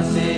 I.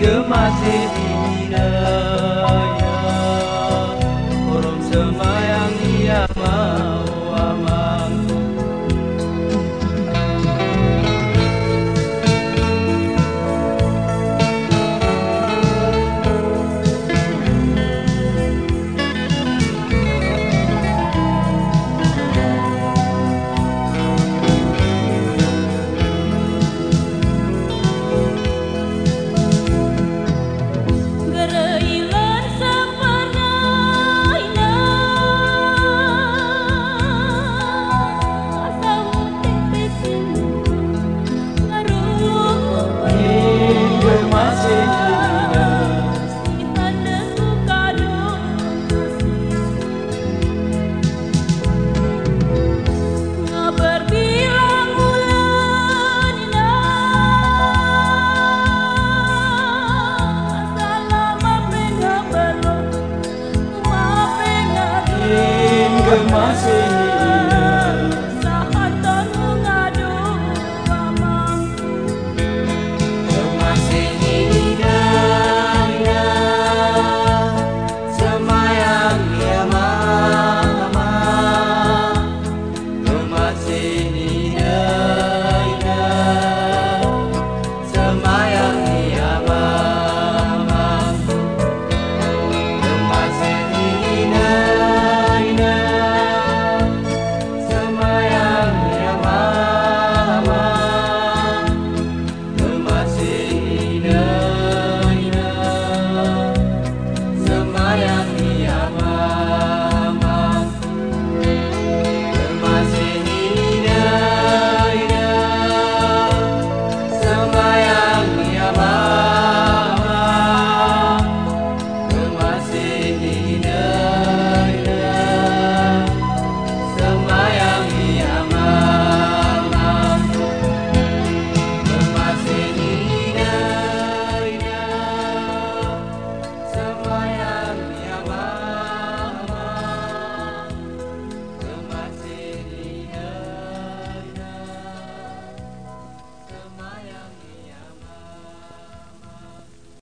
gema sedinaya Orang semayang ia irmã,